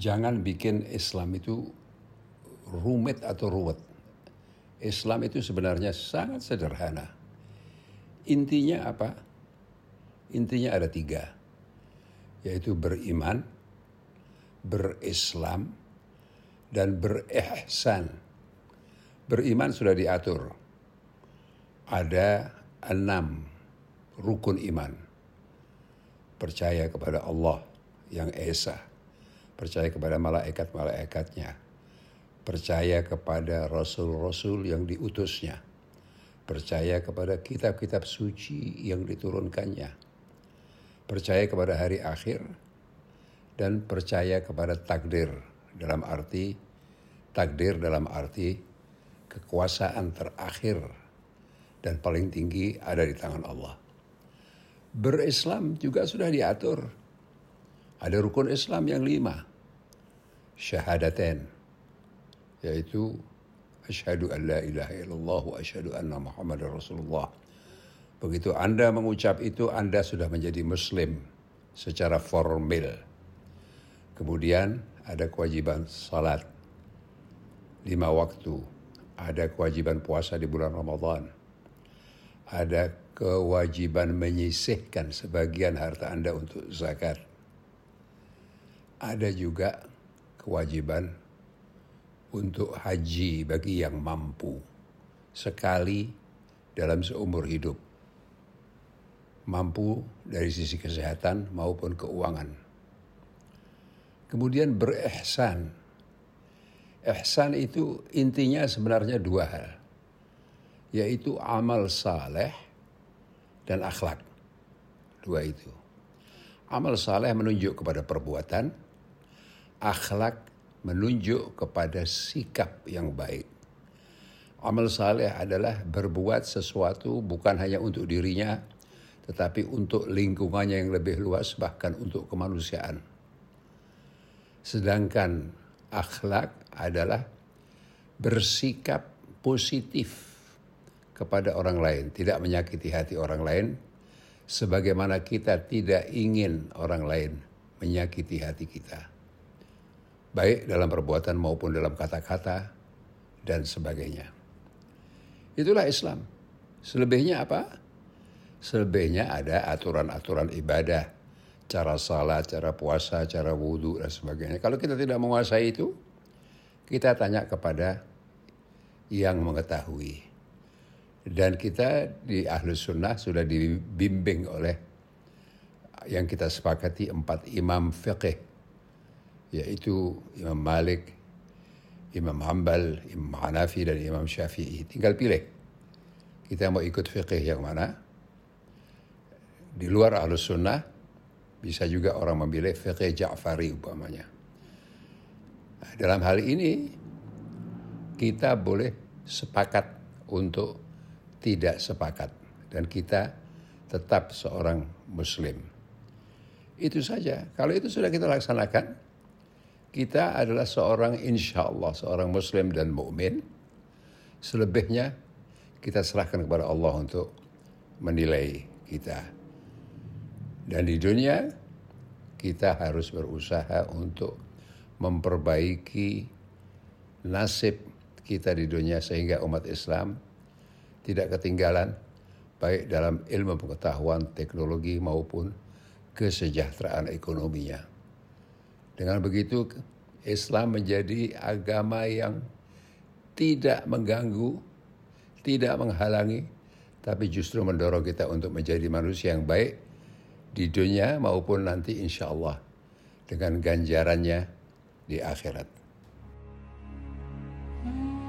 jangan bikin Islam itu rumit atau ruwet. Islam itu sebenarnya sangat sederhana. Intinya apa? Intinya ada tiga, yaitu beriman, berislam, dan berihsan. Beriman sudah diatur. Ada enam rukun iman. Percaya kepada Allah yang Esa. Percaya kepada malaikat-malaikatnya. Percaya kepada rasul-rasul yang diutusnya. Percaya kepada kitab-kitab suci yang diturunkannya. Percaya kepada hari akhir. Dan percaya kepada takdir dalam arti takdir dalam arti kekuasaan terakhir dan paling tinggi ada di tangan Allah. Berislam juga sudah diatur. Ada rukun Islam yang lima. Syahadaten. Yaitu asyhadu an la ilaha illallah wa asyhadu anna muhammad rasulullah. Begitu Anda mengucap itu, Anda sudah menjadi muslim secara formal. Kemudian ada kewajiban salat lima waktu, ada kewajiban puasa di bulan Ramadan, ada kewajiban menyisihkan sebagian harta Anda untuk zakat. Ada juga kewajiban untuk haji bagi yang mampu sekali dalam seumur hidup. Mampu dari sisi kesehatan maupun keuangan Kemudian berihsan. Ihsan itu intinya sebenarnya dua hal. Yaitu amal saleh dan akhlak. Dua itu. Amal saleh menunjuk kepada perbuatan. Akhlak menunjuk kepada sikap yang baik. Amal saleh adalah berbuat sesuatu bukan hanya untuk dirinya, tetapi untuk lingkungannya yang lebih luas, bahkan untuk kemanusiaan. Sedangkan akhlak adalah bersikap positif kepada orang lain, tidak menyakiti hati orang lain, sebagaimana kita tidak ingin orang lain menyakiti hati kita. Baik dalam perbuatan maupun dalam kata-kata dan sebagainya. Itulah Islam. Selebihnya apa? Selebihnya ada aturan-aturan ibadah cara salat, cara puasa, cara wudhu dan sebagainya. Kalau kita tidak menguasai itu, kita tanya kepada yang mengetahui. Dan kita di Ahlus Sunnah sudah dibimbing oleh yang kita sepakati empat imam fiqih, yaitu Imam Malik, Imam Hambal, Imam Hanafi, dan Imam Syafi'i. Tinggal pilih. Kita mau ikut fiqih yang mana? Di luar Ahlus Sunnah, bisa juga orang memilih fiqh Ja'fari umpamanya. Nah, dalam hal ini kita boleh sepakat untuk tidak sepakat dan kita tetap seorang muslim. Itu saja. Kalau itu sudah kita laksanakan, kita adalah seorang insya Allah, seorang muslim dan mukmin. Selebihnya kita serahkan kepada Allah untuk menilai kita. Dan di dunia kita harus berusaha untuk memperbaiki nasib kita di dunia sehingga umat Islam tidak ketinggalan baik dalam ilmu pengetahuan, teknologi maupun kesejahteraan ekonominya. Dengan begitu Islam menjadi agama yang tidak mengganggu, tidak menghalangi, tapi justru mendorong kita untuk menjadi manusia yang baik di dunia maupun nanti insya Allah dengan ganjarannya di akhirat. Hmm.